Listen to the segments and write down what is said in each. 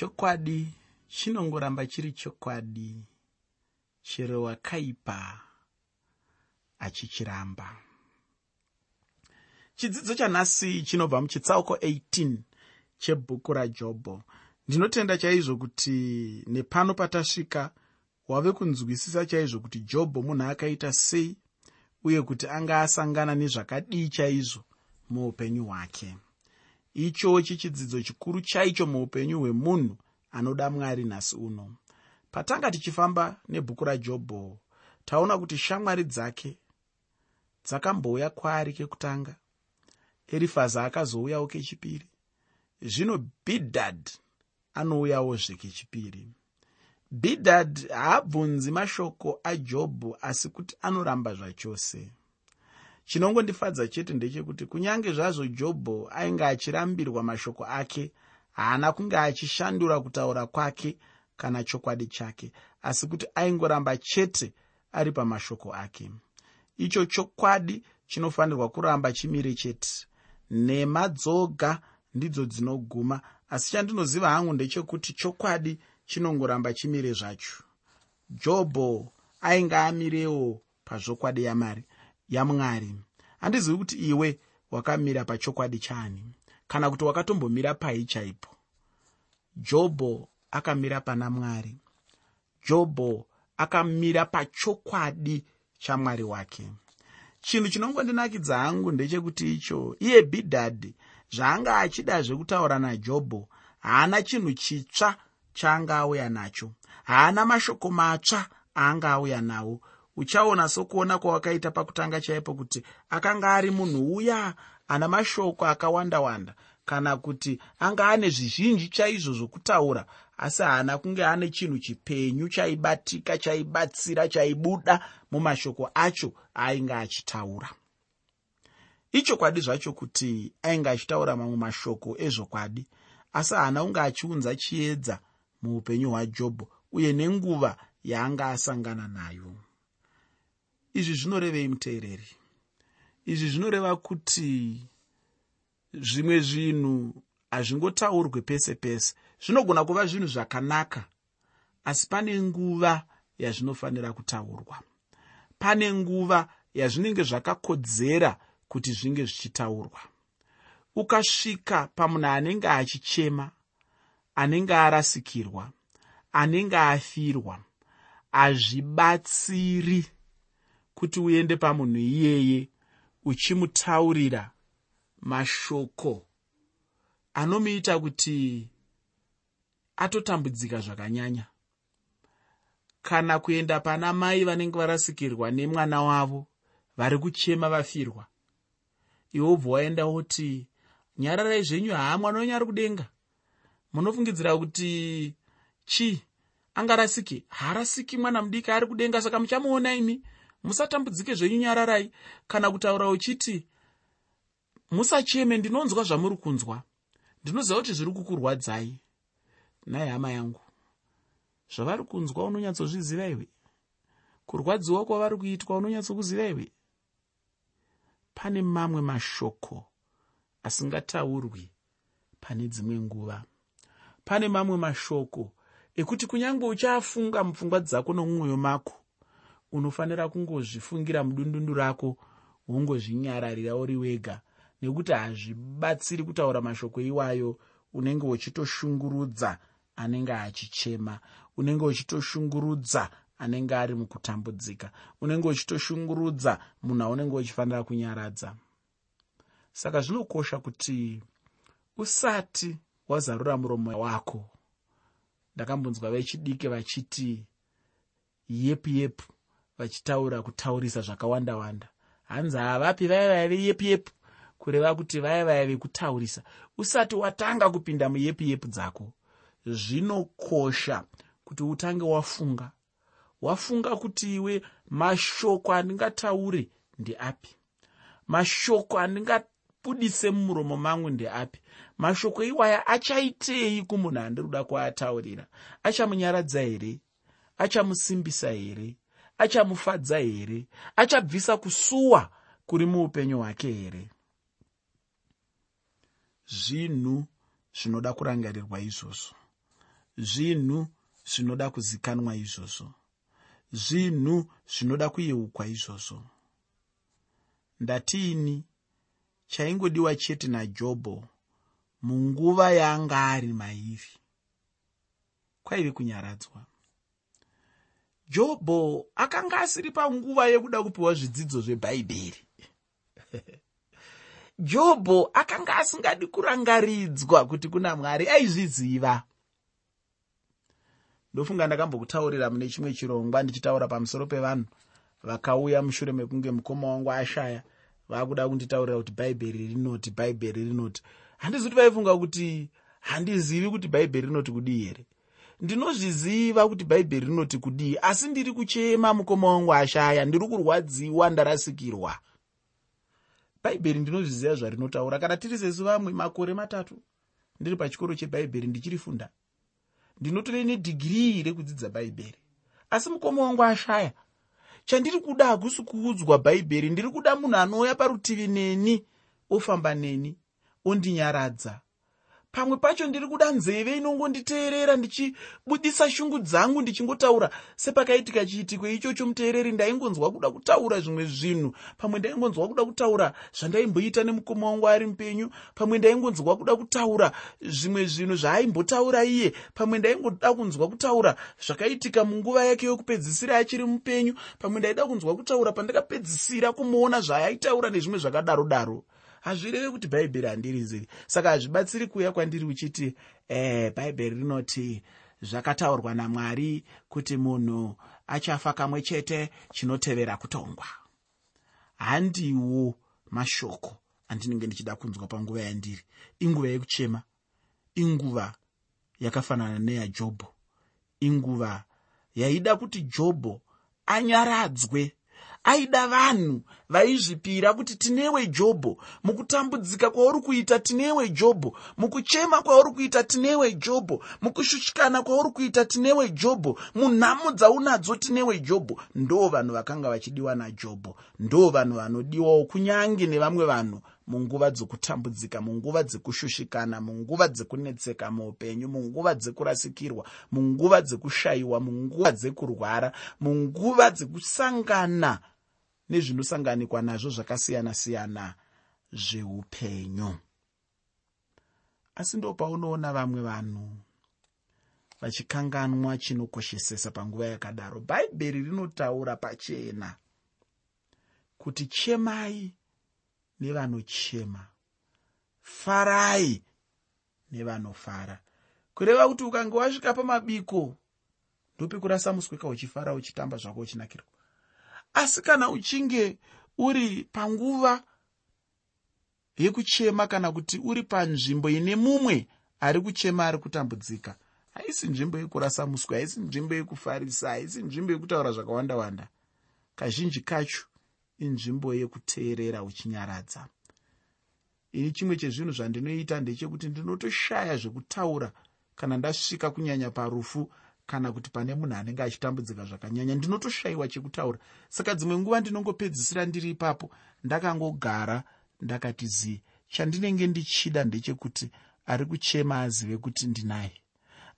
chokwadi chinongoramba chiri chokwadi chero wakaipa achichiramba. Chidzidzo chanhasi chinobva muchitsauko 18 chebhuku rajobho ndinotenda chaizvo kuti nepano patasvika wave kunzwisisa chaizvo kuti jobho munhu akaita sei uye kuti anga asangana nezvakadii chaizvo muupenyu hwake ichochi chidzidzo chikuru chaicho muupenyu hwemunhu anoda mwari nhasi uno. Patanga tichifamba nebhuku rajobho taona kuti shamwari dzake dzakambouya kwaari kekutanga. Erifazi akazouyawo kechipiri zvino bhidhadh anouyawozve kechipiri. Bhidhadh haabvunzi mashoko ajobho asi kuti anoramba zvachose chinongondifadza chete ndechekuti kunyange zvazvo jobho ainge achirambirwa mashoko ake haana kunge achishandura kutaura kwake kana chokwadi chake asi kuti aingoramba chete ari pamashoko ake. Icho chokwadi chinofanirwa kuramba chimire chete. Nhema dzoga ndidzo dzinoguma asi chandinoziva hangu ndechekuti chokwadi chinongoramba chimire zvacho. Jobho ainge amirewo pazvokwadi yamari yamwari. Handizivi kuti iwe wakamira pachokwadi chani kana kuti wakatombomira pai chaipo. Jobho akamira pana mwari. Jobho akamira pachokwadi chamwari wake. Chinhu chinongondinakidza hangu ndechekuti icho iye bhidhadhi zvaanga achida zvekutaura najobho haana chinhu chitsva chaanga auya nacho haana mashoko matsva aanga auya nawo uchaona sokuona kwawakaita pakutanga chaipo kuti akanga ari munhu uya ana mashoko akawanda wanda kana kuti anga ane zvizhinji chaizvo zvokutaura asi haana kunge ane chinhu chipenyu chaibatika chaibatsira chaibuda mumashoko acho ainge achitaura. Ichokwadi zvacho kuti ainge achitaura mamwe mashoko ezvokwadi asi haana kunge achiunza chiedza muupenyu hwajobho uye nenguva yaanga asangana nayo izvi zvinorevei muteereri. Izvi zvinoreva kuti zvimwe zvinhu hazvingotaurwe pese pese. Zvinogona kuva zvinhu zvakanaka asi pane nguva yazvinofanira kutaurwa. Pane nguva yazvinenge zvakakodzera kuti zvinge zvichitaurwa. Ukasvika pamunhu anenge achichema anenge arasikirwa anenge afirwa hazvibatsiri kuti uende pamunhu iyeye uchimutaurira mashoko anomuita kuti atotambudzika zvakanyanya. Kana kuenda pana mai vanenge varasikirwa nemwana wavo vari kuchema vafirwa iwe ubva waenda woti nyararai zvenyu haa mwana wenyu ari kudenga. Munofungidzira kuti chii angarasiki? Haarasiki mwana mudiki ari kudenga saka muchamuona imi musatambudzike zvenyu nyararai. Kana kutaura uchiti musacheme ndinonzwa zvamuri kunzwa. Ndinoziva kuti zviri kukurwadzai. Nhai hama yangu zvavari kunzwa unonyatsozviziva iwe? Kurwadziwa kwavari kuitwa unonyatsokuziva iwe? Pane mamwe mashoko asingataurwi pane dzimwe nguva. Pane mamwe mashoko ekuti kunyange uchaafunga mupfungwa dzako nomumwoyo mako unofanira kungozvifungira mudundundu rako wongozvinyararira uri wega. Nekuti hazvibatsiri kutaura mashoko iwayo unenge uchitoshungurudza anenge achichema unenge uchitoshungurudza anenge ari mukutambudzika unenge uchitoshungurudza munhu aunenge uchifanira kunyaradza. Saka zvinokosha kuti usati wazarura muromo wako. Ndakambonzwa vechidiki vachiti yepu yepu vachitaura kutaurisa zvakawanda wanda. Hanzi havapi vaya vaya veyepu yepu. Kureva kuti vaya vaya vekutaurisa. Usati watanga kupinda muyepu yepu dzako zvinokosha kuti utange wafunga. Wafunga kuti iwe mashoko andingataure ndeapi mashoko andingabudise mumuromo mangu ndeapi mashoko iwaya achaitei kumunhu andiri kuda kuataurira? Achamunyaradza here achamusimbisa here achamufadza here? Achabvisa kusuwa kuri muupenyu hwake here? Zvinhu zvinoda kurangarirwa izvozvo. Zvinhu zvinoda kuzikanwa izvozvo. Zvinhu zvinoda kuyeukwa izvozvo. Ndatiini chaingodiwa chete najobho munguva yaanga ari mairi. Kwaive kunyaradzwa jobho akanga asiri panguva yekuda kupiwa zvidzidzo zvebhaibheri jobho akanga asingadi kurangaridzwa kuti kuna mwari aizviziva. Ndofunga ndakambokutaurira mune chimwe chirongwa ndichitaura pamusoro pevanhu vakauya mushure mekunge mukoma wangu ashaya vakuda kunditaurira kuti bhaibheri rinoti bhaibheri rinoti. Handizi kuti vaifunga kuti handizivi kuti bhaibheri rinoti kudii here ndinozviziva kuti bhaibheri rinoti kudii asi ndiri kuchema mukoma wangu ashaya ndiri kurwadziwa ndarasikirwa. Bhaibheri ndinozviziva zvarinotaura. Kana tiri sesu vamwe makore matatu ndiri pachikoro chebhaibheri ndichirifunda. Ndinotore nedhigirii rekudzidza bhaibheri. Asi mukoma wangu ashaya. Chandiri kuda hakusi kuudzwa bhaibheri ndiri kuda munhu anouya parutivi neni ofamba neni ondinyaradza pamwe pacho ndiri kuda nzeve inongonditeerera ndichibudisa shungu dzangu ndichingotaura sepakaitika chiitiko ichocho muteereri. Ndaingonzwa kuda kutaura zvimwe zvinhu. Pamwe ndaingonzwa kuda kutaura zvandaimboita nemukoma wangu ari mupenyu. Pamwe ndaingonzwa kuda kutaura zvimwe zvinhu zvaaimbotaura iye. Pamwe ndaingoda kunzwa kutaura zvakaitika munguva yake yokupedzisira achiri mupenyu. Pamwe ndaida kunzwa kutaura pandakapedzisira kumuona zvaaitaura nezvimwe zvakadaro daro hazvireve kuti bhaibheri handirizivi saka hazvibatsiri kuuya kwandiri uchiti e bhaibheri rinoti zvakataurwa namwari kuti munhu achafa kamwe chete chinotevera kutongwa. Handiwo mashoko andinenge ndichida kunzwa panguva yandiri. Inguva yekuchema inguva yakafanana neyajobho inguva yaida kuti jobho anyaradzwe aida vanhu vaizvipira kuti tinewe jobho mukutambudzika kwauri kuita tinewe jobho mukuchema kwauri kuita tinewe jobho mukushushikana kwauri kuita tinewe jobho munhamo dzaunadzo tinewe jobho. Ndo vanhu vakanga vachidiwa najobho ndo vanhu vanodiwawo kunyange nevamwe vanhu munguva dzokutambudzika munguva dzekushushikana munguva dzekunetseka muupenyu munguva dzekurasikirwa munguva dzekushayiwa munguva dzekurwara munguva dzekusangana nezvinosanganikwa nazvo zvakasiyana-siyana zveupenyu. Asi ndo paunoona vamwe vanhu vachikanganwa chinokoshesesa panguva yakadaro. Bhaibheri rinotaura pachena kuti chemai nevanochema. Farai nevanofara. Kureva kuti ukange wasvika pamabiko ndopekurasa musweka uchifara uchitamba zvako uchinakirwa asi kana uchinge uri panguva yekuchema kana kuti uri panzvimbo ine mumwe ari kuchema ari kutambudzika haisi nzvimbo yekurasa muswe haisi nzvimbo yekufarisa haisi nzvimbo yekutaura zvakawanda wanda. Kazhinji kacho inzvimbo yekuteerera uchinyaradza. Ini chimwe chezvinhu zvandinoita ndechekuti ndinotoshaya zvekutaura kana ndasvika kunyanya parufu kana kuti pane munhu anenge achitambudzika zvakanyanya ndinotoshayiwa chekutaura. Saka dzimwe nguva ndinongopedzisira ndiri ipapo ndakangogara ndakati zii chandinenge ndichida ndechekuti ari kuchema azive kuti ndinaye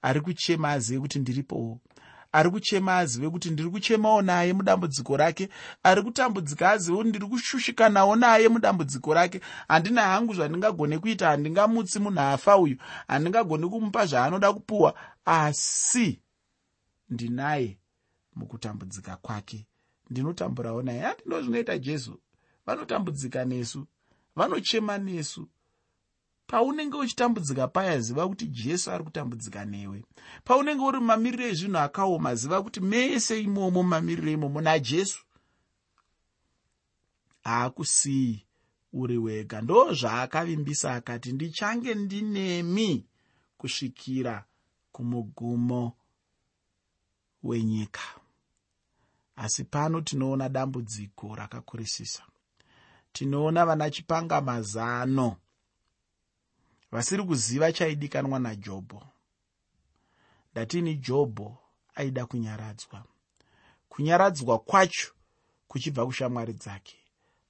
ari kuchema azive kuti ndiripowo ari kuchema azive kuti ndiri kuchemawo naye mudambudziko rake ari kutambudzika azive kuti ndiri kushushikanawo naye mudambudziko rake. Handina hangu zvandingagone kuita handingamutsi munhu afa uyu handingagoni kumupa zvaanoda kupuwa asi ndinaye mukutambudzika kwake. Ndinotamburawo naye. Handindo zvinoita jesu. Vanotambudzika nesu vanochema nesu. Paunenge uchitambudzika paya ziva kuti jesu ari kutambudzika newe. Paunenge uri mumamiriro ezvinhu akaoma ziva kuti mese imomo mumamiriro imomo najesu haakusiyi uri wega. Ndo zvaakavimbisa akati ndichange ndinemi kusvikira kumugumo wenyika. Asi pano tinoona dambudziko rakakurisisa. Tinoona vana chipanga mazano. Vasiri kuziva chaidikanwa najobho. Ndatini jobho aida kunyaradzwa. Kunyaradzwa kwacho kuchibva kushamwari dzake.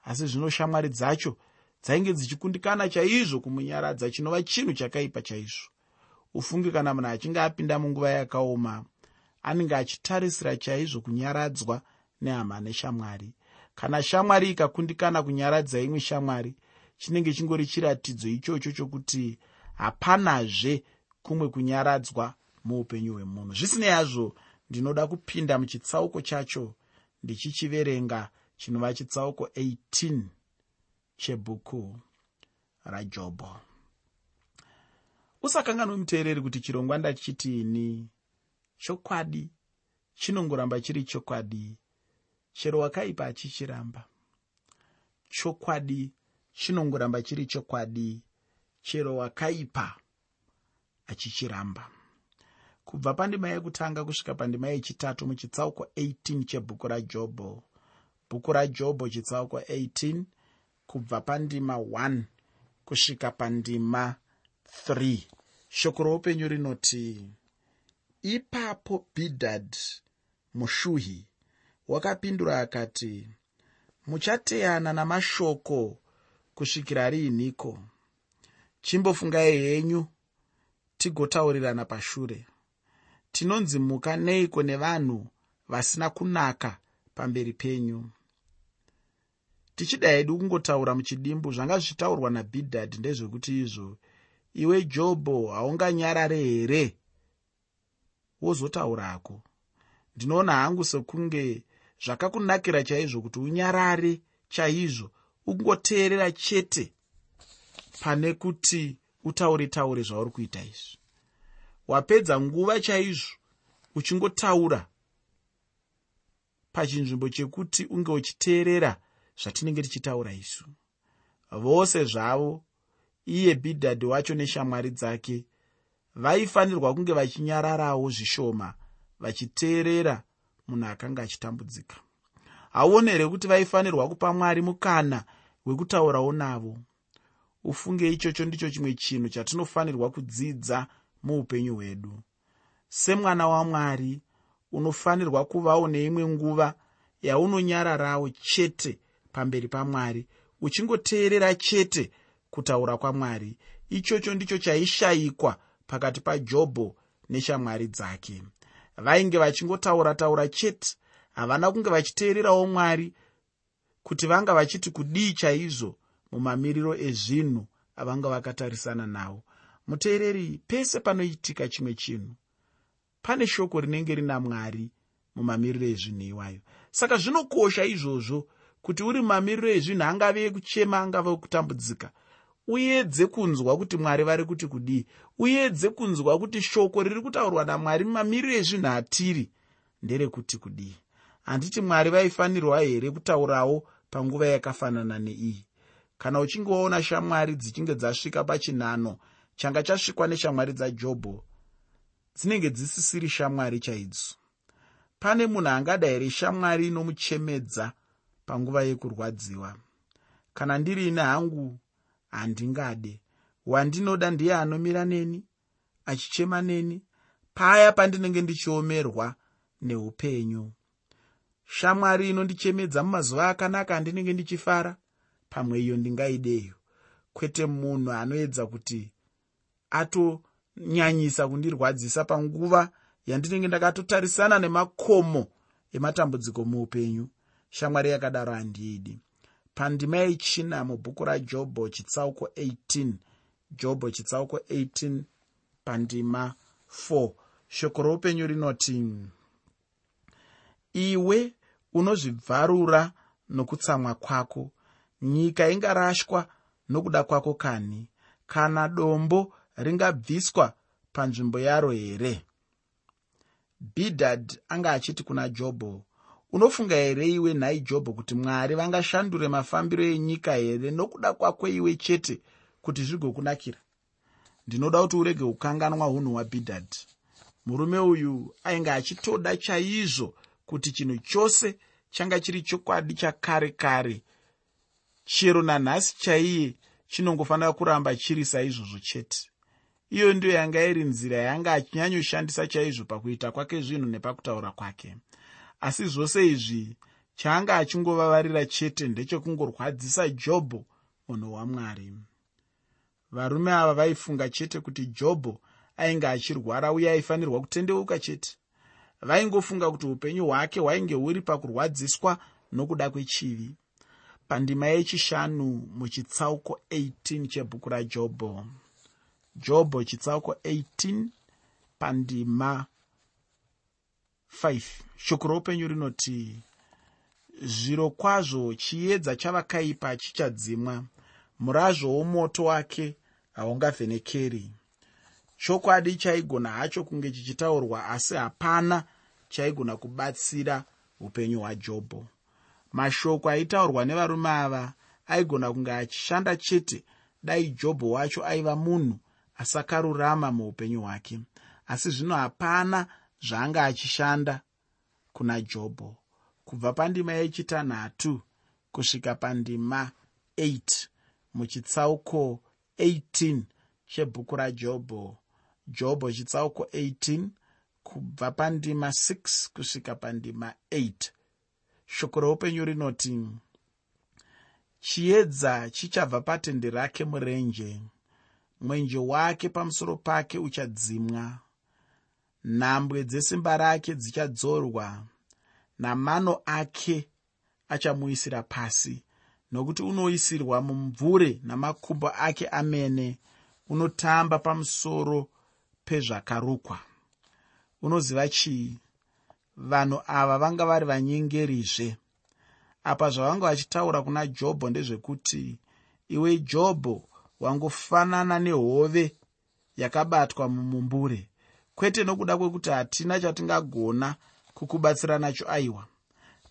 Asi zvino shamwari dzacho dzainge dzichikundikana chaizvo kumunyaradza chinova chinhu chakaipa chaizvo. Ufunge kana munhu achinge apinda munguva yakaoma anenge achitarisira chaizvo kunyaradzwa nehama neshamwari. Kana shamwari ikakundikana kunyaradza imwe shamwari chinenge chingori chiratidzo ichocho chokuti hapanazve kumwe kunyaradzwa muupenyu hwemunhu. Zvisinei hazvo ndinoda kupinda muchitsauko chacho ndichichiverenga chinova chitsauko 18 chebhuku rajobho usakanganwe muteereri kuti chirongwa ndachitini chokwadi chinongoramba chiri chokwadi chero wakaipa achichiramba chokwadi chinongoramba chiri chokwadi chero wakaipa achichiramba. Kubva pandima yekutanga kusvika pandima yechitatu muchitsauko 18 chebhuku rajobho bhuku rajobho chitsauko 18 kubva pandima 1 kusvika pandima 3 shoko roupenyu rinoti ipapo bhidhad mushuhi wakapindura akati muchateyana namashoko kusvikira riiniko chimbofungai henyu tigotaurirana pashure. Tinonzi muka neiko nevanhu vasina kunaka pamberi penyu? Tichida hedu kungotaura muchidimbu zvanga zvichitaurwa nabhidhadhi ndezvekuti izvo. Iwe jobho haunganyarare here wozotaurako. Ndinoona hangu sekunge zvakakunakira chaizvo kuti unyarare chaizvo ungoteerera chete pane kuti utaure taure zvauri kuita izvi. Wapedza nguva chaizvo uchingotaura pachinzvimbo chekuti unge uchiteerera zvatinenge tichitaura isu. Vose zvavo iye bhidhadhi wacho neshamwari dzake vaifanirwa kunge vachinyararawo zvishoma vachiteerera munhu akanga achitambudzika. Hauoni here kuti vaifanirwa kupa mwari mukana wekutaurawo navo. Ufunge ichocho ndicho chimwe chinhu chatinofanirwa kudzidza muupenyu hwedu. Semwana wamwari unofanirwa kuvawo neimwe nguva yaunonyararawo chete pamberi pamwari uchingoteerera chete kutaura kwamwari ichocho ndicho chaishayikwa pakati pajobho neshamwari dzake. Vainge vachingotaura taura chete havana kunge vachiteererawo mwari kuti vanga vachiti kudii chaizvo mumamiriro ezvinhu avanga vakatarisana nawo muteereri pese panoitika chimwe chinhu pane shoko rinenge rina mwari mumamiriro ezvinhu iwayo. Saka zvinokosha izvozvo kuti uri mumamiriro ezvinhu angave ekuchema angave ekutambudzika uedze kunzwa kuti mwari vari kuti kudii. Uedze kunzwa kuti shoko riri kutaurwa namwari mumamiriro ezvinhu atiri. Nderekuti kudii. Handiti mwari vaifanirwa here kutaurawo panguva yakafanana neiyi kana uchinge waona shamwari dzichinge dzasvika pachinhano changa chasvikwa neshamwari dzajobho dzinenge dzisisiri shamwari chaidzo pane munhu angada here shamwari inomuchemedza panguva yekurwadziwa? Kana ndiri ine hangu handingade. Wandinoda ndiye anomira neni achichema neni paya pandinenge ndichiomerwa neupenyu. Shamwari inondichemedza mumazuva akanaka andinenge ndichifara pamwe iyo ndingaideyo. Kwete munhu anoedza kuti atonyanyisa kundirwadzisa panguva yandinenge ndakatotarisana nemakomo ematambudziko muupenyu. Shamwari yakadaro handiidi pandima yechina mubhuku rajobho chitsauko 18 jobho chitsauko 18 pandima 4 shoko roupenyu rinoti iwe unozvibvarura nokutsamwa kwako. Nyika ingarashwa nokuda kwako kani? Kana dombo ringabviswa panzvimbo yaro here? Bhidhad anga achiti kuna jobho unofunga here iwe nhai jobho kuti mwari vangashandure mafambiro enyika here nokuda kwako iwe chete kuti zvigokunakira? Ndinoda kuti urege kukanganwa unhu hwabhidhadhi murume uyu ainge achitoda chaizvo kuti chinhu chose changa chiri chokwadi chakare kare. Chero nanhasi chaiye chinongofanira kuramba chiri saizvozvo chete. Iyo ndiyo yanga iri nzira yanga achinyanyoshandisa chaizvo pakuita kwake zvinhu nepakutaura kwake asi zvose izvi chaanga achingovavarira chete ndechekungorwadzisa jobho munhu wamwari varume ava vaifunga chete kuti jobho ainge achirwara uye aifanirwa kutendeuka chete. Vaingofunga kuti upenyu hwake hwainge huri pakurwadziswa nokuda kwechivi. Pandima yechishanu muchitsauko 18 chebhuku rajobho. Jobho chitsauko 18 pandima 5 shoko roupenyu rinoti zviro kwazvo chiedza chavakaipa chichadzimwa. Murazvo womoto wake haungavhenekeri. Chokwadi chaigona hacho kunge chichitaurwa asi hapana chaigona kubatsira upenyu hwajobho. Mashoko aitaurwa nevarume ava aigona kunge achishanda chete. Dai jobho wacho aiva munhu asakarurama muupenyu hwake. Asi zvino hapana zvaanga achishanda kuna jobho kubva pandima yechitanhatu kusvika pandima 8 muchitsauko 18 chebhuku rajobho jobho chitsauko 18 kubva pandima 6 kusvika pandima 8 shoko roupenyu rinoti chiedza chichabva patende rake murenje. Mwenje wake pamusoro pake uchadzimwa nhambwe dzesimba rake dzichadzorwa namano ake achamuisira pasi nokuti unoisirwa mumvure namakumbo ake amene unotamba pamusoro pezvakarukwa. Unoziva chii vanhu ava vanga vari vanyengerizve. Apa zvavanga vachitaura kuna jobho ndezvekuti iwe jobho wangofanana nehove yakabatwa mumumbure kwete nokuda kwekuti hatina chatingagona kukubatsira nacho aiwa.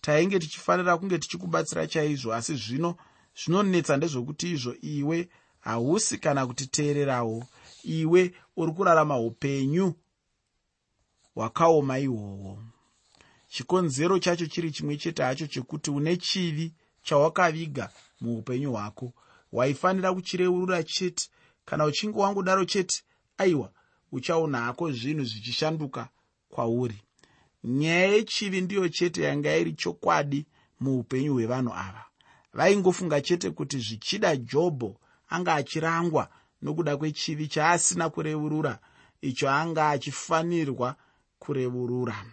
Tainge tichifanira kunge tichikubatsira chaizvo asi zvino zvinonetsa ndezvekuti izvo iwe hausi kana kutiteererawo. Iwe uri kurarama upenyu hwakaoma ihwohwo. Chikonzero chacho chiri chimwe chete hacho chekuti une chivi chawakaviga muupenyu hwako. Waifanira kuchireurura chete kana uchinge wangodaro chete aiwa uchaona hako zvinhu zvichishanduka kwauri. Nyaya yechivi ndiyo chete yanga iri chokwadi muupenyu hwevanhu ava. Vaingofunga chete kuti zvichida jobho anga achirangwa nokuda kwechivi chaasina kureurura icho anga achifanirwa kureurura.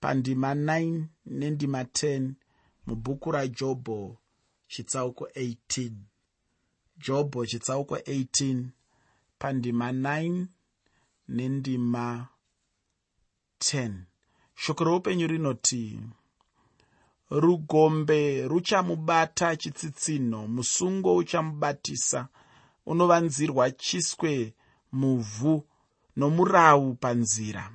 Pandima 9 nendima 10 mubhuku rajobho chitsauko 18 jobho chitsauko 18 pandima 9 nendima 10 shoko roupenyu rinoti rugombe ruchamubata chitsitsinho musungo uchamubatisa. Unovanzirwa chiswe muvhu nomurau panzira.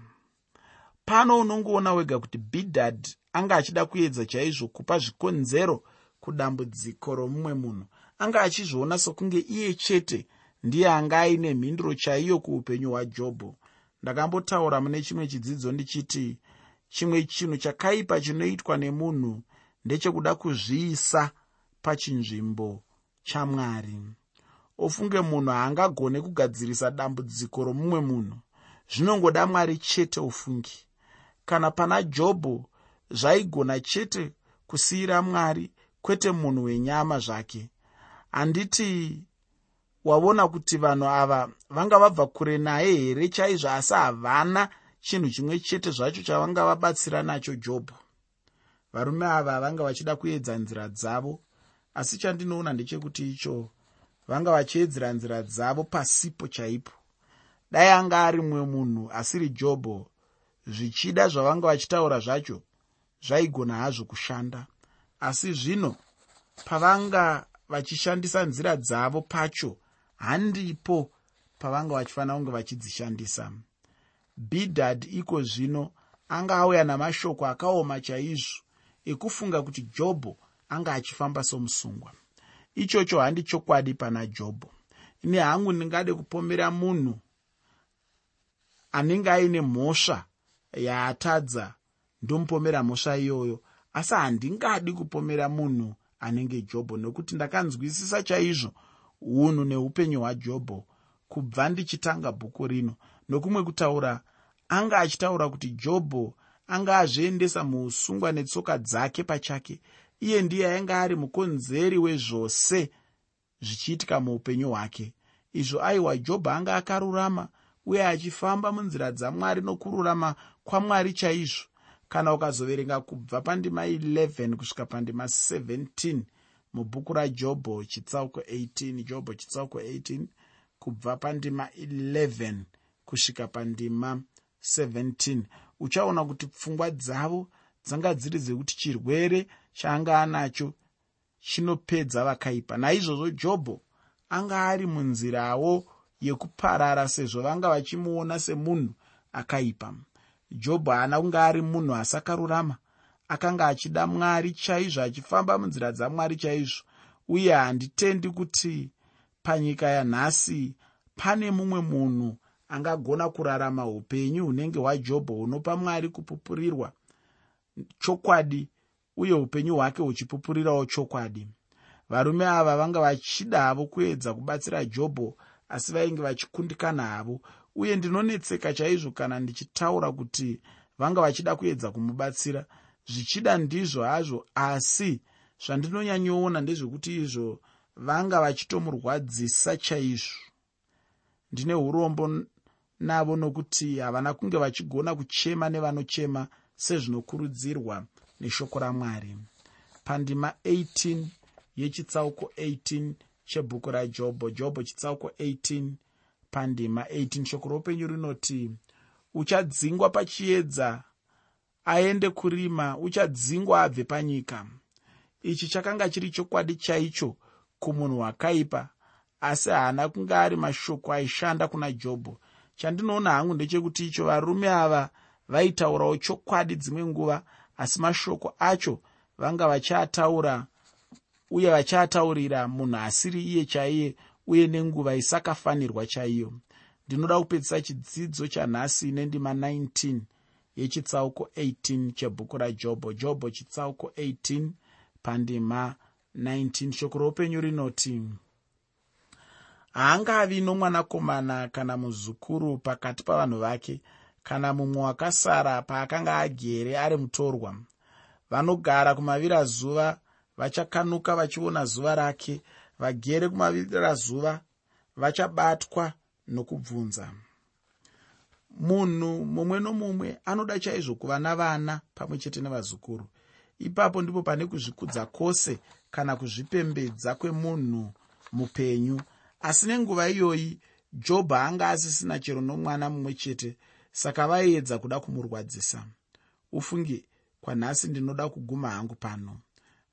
Pano unongoona wega kuti bhidhadhi anga achida kuedza chaizvo kupa zvikonzero kudambudziko romumwe munhu. Anga achizviona sokunge iye chete ndiye anga aine mhinduro chaiyo kuupenyu hwajobho. Ndakambotaura mune chimwe chidzidzo ndichiti chimwe chinhu chakaipa chinoitwa nemunhu ndechekuda kuzviisa pachinzvimbo chamwari ofunge munhu haangagone kugadzirisa dambudziko romumwe munhu. Zvinongoda mwari chete ofungi kana pana jobho zvaigona chete kusiyira mwari kwete munhu wenyama zvake. Handiti wavona kuti vanhu ava vanga vabva kure naye here? Chaizvo asi havana chinhu chimwe chete zvacho chavanga vabatsira nacho jobho. Varume ava vanga vachida kuedza nzira dzavo asi chandinoona ndechekuti icho vanga vachiedzera nzira dzavo pasipo chaipo. Dai anga ari mumwe munhu asiri jobho zvichida zvavanga vachitaura zvacho zvaigona hazvo kushanda. Asi zvino pavanga vachishandisa nzira dzavo pacho handipo pavanga vachifanira kunge vachidzishandisa. Bhidhadh iko zvino anga auya namashoko akaoma chaizvo ekufunga kuti jobho anga achifamba somusungwa. Ichocho handi chokwadi pana jobho ini hangu ndingade kupomera munhu anenge aine mhosva yaatadza ndomupomera mhosva iyoyo. Asi handingadi kupomera munhu anenge jobho nokuti ndakanzwisisa chaizvo unhu neupenyu hwajobho kubva ndichitanga bhuku rino. Nokumwe kutaura anga achitaura kuti jobho anga azviendesa muusungwa netsoka dzake pachake iye ndiye ainge ari mukonzeri wezvose zvichiitika muupenyu hwake. Izvo aiwa jobho anga akarurama uye achifamba munzira dzamwari nokururama kwamwari chaizvo. Kana ukazoverenga kubva pandima 11 kusvika pandima 17 mubhuku rajobho chitsauko 18 jobho chitsauko 18 kubva pandima 11 kusvika pandima 17 uchaona kuti pfungwa dzavo dzanga dziri dzekuti chirwere chaanga anacho chinopedza vakaipa. Naizvozvo jobho anga ari munzirawo yekuparara sezvo vanga vachimuona semunhu akaipa. Jobho haana kunge ari munhu asakarurama akanga achida mwari chaizvo achifamba munzira dzamwari chaizvo. Uye handitendi kuti panyika yanhasi pane mumwe munhu angagona kurarama upenyu hunenge hwajobho hunopa mwari kupupurirwa chokwadi uye upenyu hwake huchipupurirawo chokwadi. Varume ava vanga vachida havo kuedza kubatsira jobho asi vainge vachikundikana havo. Uye ndinonetseka chaizvo kana ndichitaura kuti vanga vachida kuedza kumubatsira zvichida ndizvo hazvo asi zvandinonyanyoona ndezvekuti izvo vanga vachitomurwadzisa chaizvo. Ndine urombo navo nokuti havana kunge vachigona kuchema nevanochema sezvinokurudzirwa neshoko ramwari. Pandima 18 yechitsauko 18 chebhuku rajobho jobho chitsauko 18 pandima 18 shoko roupenyu rinoti uchadzingwa pachiedza aende kurima uchadzingwa abve panyika. Ichi chakanga chiri chokwadi chaicho kumunhu wakaipa asi haana kunge ari mashoko aishanda kuna jobho. Chandinoona hangu ndechekuti icho varume ava vaitaurawo chokwadi dzimwe nguva asi mashoko acho vanga vachiataura uye vachiataurira munhu asiri iye chaiye uye nenguva isakafanirwa chaiyo. Ndinoda kupedzisa chidzidzo chanhasi nendima 19 yechitsauko 18 chebhuku rajobho jobho chitsauko 18 pandima 19 shoko roupenyu rinoti haangavi nomwanakomana kana muzukuru pakati pavanhu vake kana mumwe wakasara paakanga agere ari mutorwa. Vanogara kumavirazuva vachakanuka vachiona zuva rake. Vagere kumavirazuva vachabatwa nokubvunza munhu mumwe nomumwe anoda chaizvo kuva navana pamwe chete nevazukuru ipapo ndipo pane kuzvikudza kwose kana kuzvipembedza kwemunhu mupenyu. Asi nenguva iyoyi jobho anga asisina chero nomwana mumwe chete saka vaiedza kuda kumurwadzisa. Ufunge kwanhasi ndinoda kuguma hangu pano.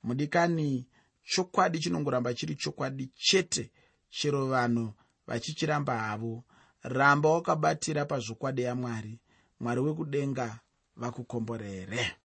Mudikani chokwadi chinongoramba chiri chokwadi chete chero vanhu vachichiramba havo ramba wakabatira pazvokwadi yamwari mwari wekudenga vakukomborere